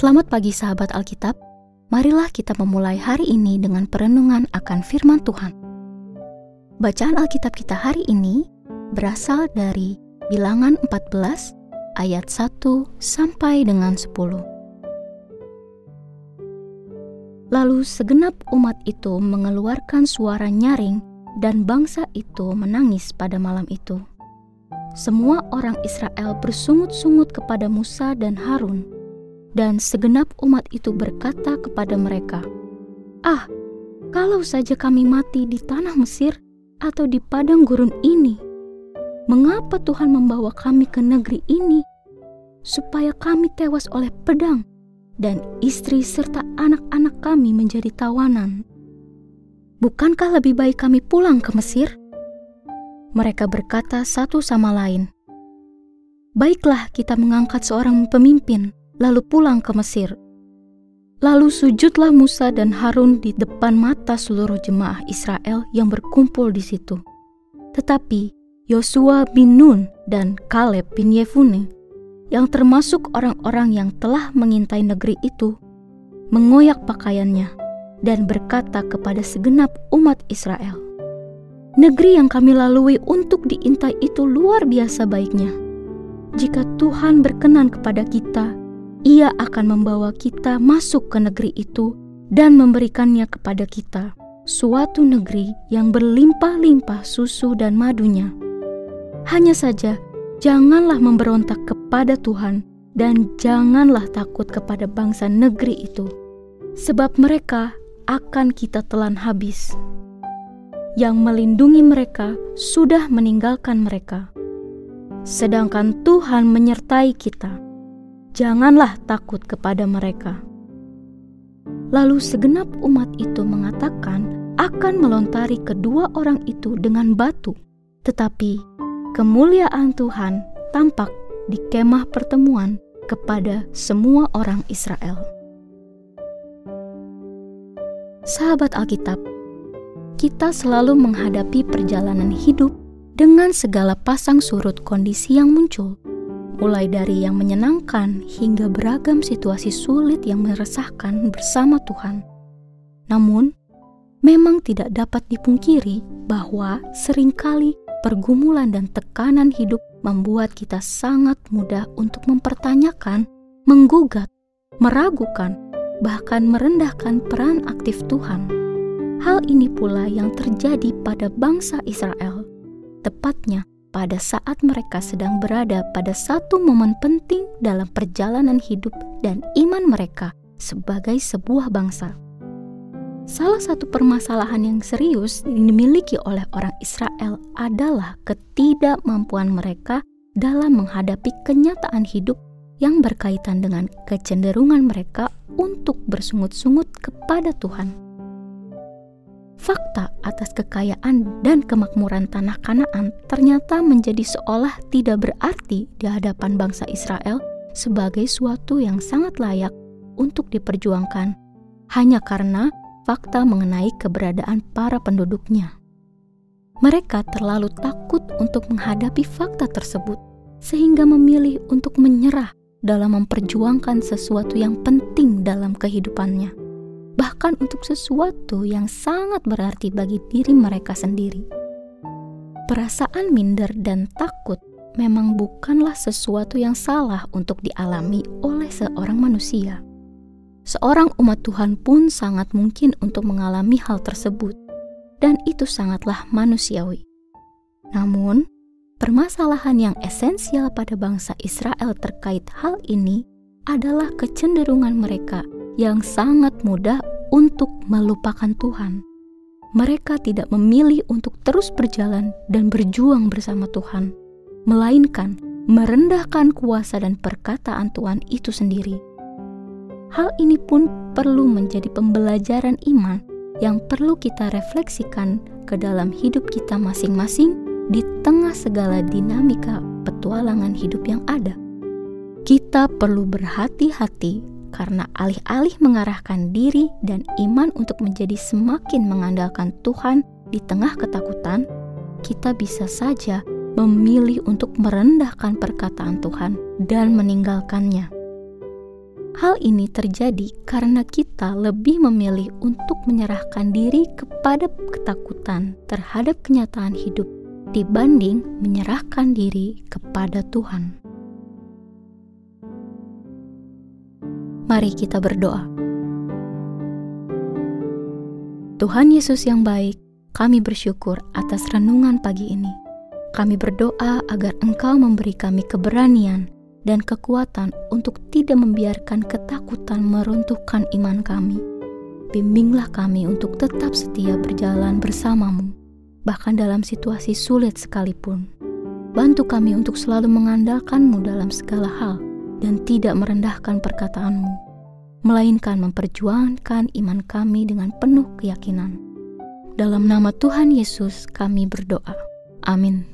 Selamat pagi sahabat Alkitab. Marilah kita memulai hari ini dengan perenungan akan firman Tuhan. Bacaan Alkitab kita hari ini berasal dari Bilangan 14 ayat 1 sampai dengan 10. Lalu segenap umat itu mengeluarkan suara nyaring dan bangsa itu menangis pada malam itu. Semua orang Israel bersungut-sungut kepada Musa dan Harun, dan segenap umat itu berkata kepada mereka, "Ah, kalau saja kami mati di tanah Mesir atau di padang gurun ini, mengapa Tuhan membawa kami ke negeri ini supaya kami tewas oleh pedang dan istri serta anak-anak kami menjadi tawanan? Bukankah lebih baik kami pulang ke Mesir?" Mereka berkata satu sama lain, "Baiklah, kita mengangkat seorang pemimpin, lalu pulang ke Mesir." Lalu sujudlah Musa dan Harun di depan mata seluruh jemaah Israel yang berkumpul di situ. Tetapi Yosua bin Nun dan Kaleb bin Yefune, yang termasuk orang-orang yang telah mengintai negeri itu, mengoyak pakaiannya dan berkata kepada segenap umat Israel, Negeri yang kami lalui untuk diintai itu luar biasa baiknya. Jika Tuhan berkenan kepada kita, Ia akan membawa kita masuk ke negeri itu dan memberikannya kepada kita, suatu negeri yang berlimpah-limpah susu dan madunya hanya saja, janganlah memberontak kepada Tuhan dan janganlah takut kepada bangsa negeri itu, sebab mereka akan kita telan habis. Yang melindungi mereka sudah meninggalkan mereka, sedangkan Tuhan menyertai kita. Janganlah takut kepada mereka. Lalu segenap umat itu mengatakan akan melontari kedua orang itu dengan batu, tetapi kemuliaan Tuhan tampak di kemah pertemuan kepada semua orang Israel. Sahabat Alkitab, kita selalu menghadapi perjalanan hidup dengan segala pasang surut kondisi yang muncul, mulai dari yang menyenangkan hingga beragam situasi sulit yang meresahkan bersama Tuhan. Namun, memang tidak dapat dipungkiri bahwa sering kali pergumulan dan tekanan hidup membuat kita sangat mudah untuk mempertanyakan, menggugat, meragukan, bahkan merendahkan peran aktif Tuhan. Hal ini pula yang terjadi pada bangsa Israel, tepatnya pada saat mereka sedang berada pada satu momen penting dalam perjalanan hidup dan iman mereka sebagai sebuah bangsa. Salah satu permasalahan yang serius yang dimiliki oleh orang Israel adalah ketidakmampuan mereka dalam menghadapi kenyataan hidup yang berkaitan dengan kecenderungan mereka untuk bersungut-sungut kepada Tuhan. Fakta atas kekayaan dan kemakmuran tanah Kanaan ternyata menjadi seolah tidak berarti di hadapan bangsa Israel sebagai suatu yang sangat layak untuk diperjuangkan hanya karena fakta mengenai keberadaan para penduduknya. Mereka terlalu takut untuk menghadapi fakta tersebut, sehingga memilih untuk menyerah dalam memperjuangkan sesuatu yang penting dalam kehidupannya, bahkan untuk sesuatu yang sangat berarti bagi diri mereka sendiri. Perasaan minder dan takut memang bukanlah sesuatu yang salah untuk dialami oleh seorang manusia seorang umat Tuhan pun sangat mungkin untuk mengalami hal tersebut, dan itu sangatlah manusiawi. Namun, permasalahan yang esensial pada bangsa Israel terkait hal ini adalah kecenderungan mereka yang sangat mudah untuk melupakan Tuhan. Mereka tidak memilih untuk terus berjalan dan berjuang bersama Tuhan, melainkan merendahkan kuasa dan perkataan Tuhan itu sendiri Hal ini pun perlu menjadi pembelajaran iman yang perlu kita refleksikan ke dalam hidup kita masing-masing di tengah segala dinamika petualangan hidup yang ada. Kita perlu berhati-hati karena alih-alih mengarahkan diri dan iman untuk menjadi semakin mengandalkan Tuhan di tengah ketakutan, kita bisa saja memilih untuk merendahkan perkataan Tuhan dan meninggalkannya. Hal ini terjadi karena kita lebih memilih untuk menyerahkan diri kepada ketakutan terhadap kenyataan hidup dibanding menyerahkan diri kepada Tuhan. Mari kita berdoa. Tuhan Yesus yang baik, kami bersyukur atas renungan pagi ini. Kami berdoa agar Engkau memberi kami keberanian dan kekuatan untuk tidak membiarkan ketakutan meruntuhkan iman kami. Bimbinglah kami untuk tetap setia berjalan bersamamu, bahkan dalam situasi sulit sekalipun. Bantu kami untuk selalu mengandalkanmu dalam segala hal dan tidak merendahkan perkataanmu, melainkan memperjuangkan iman kami dengan penuh keyakinan. Dalam nama Tuhan Yesus kami berdoa. Amin.